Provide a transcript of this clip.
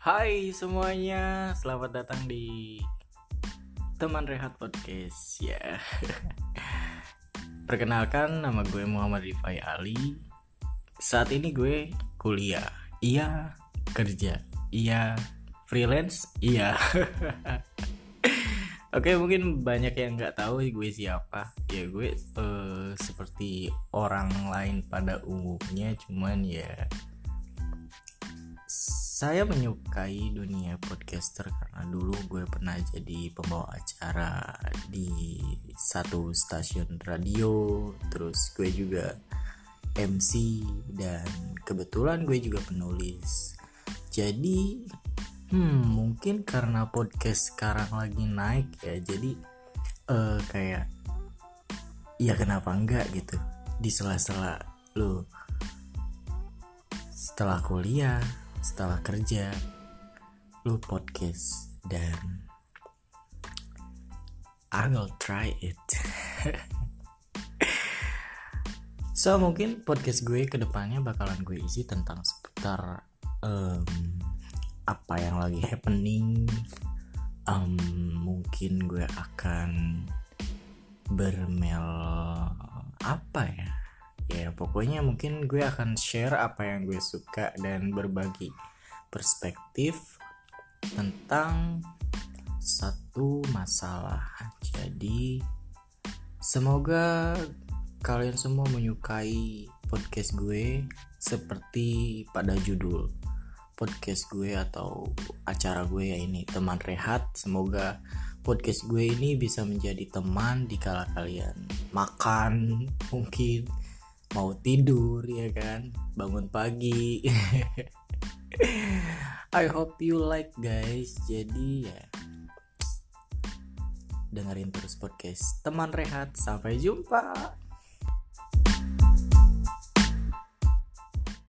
Hai semuanya, selamat datang di Teman Rehat Podcast ya. Perkenalkan, nama gue Muhammad Rifai Ali. Saat ini gue kuliah, iya kerja, iya freelance, iya. Oke mungkin banyak yang nggak tahu gue siapa ya gue uh, seperti orang lain pada umumnya cuman ya saya menyukai dunia podcaster karena dulu gue pernah jadi pembawa acara di satu stasiun radio terus gue juga MC dan kebetulan gue juga penulis. Jadi hmm mungkin karena podcast sekarang lagi naik ya jadi uh, kayak ya kenapa enggak gitu di sela-sela lo setelah kuliah setelah kerja lu podcast dan I will try it. So mungkin podcast gue ke depannya bakalan gue isi tentang seputar um, apa yang lagi happening. Um, mungkin gue akan bermel apa ya ya pokoknya mungkin gue akan share apa yang gue suka dan berbagi perspektif tentang satu masalah. Jadi semoga kalian semua menyukai podcast gue seperti pada judul podcast gue atau acara gue ya ini teman rehat. Semoga podcast gue ini bisa menjadi teman di kala kalian makan mungkin mau tidur ya kan? Bangun pagi. I hope you like guys. Jadi ya dengerin terus podcast teman rehat. Sampai jumpa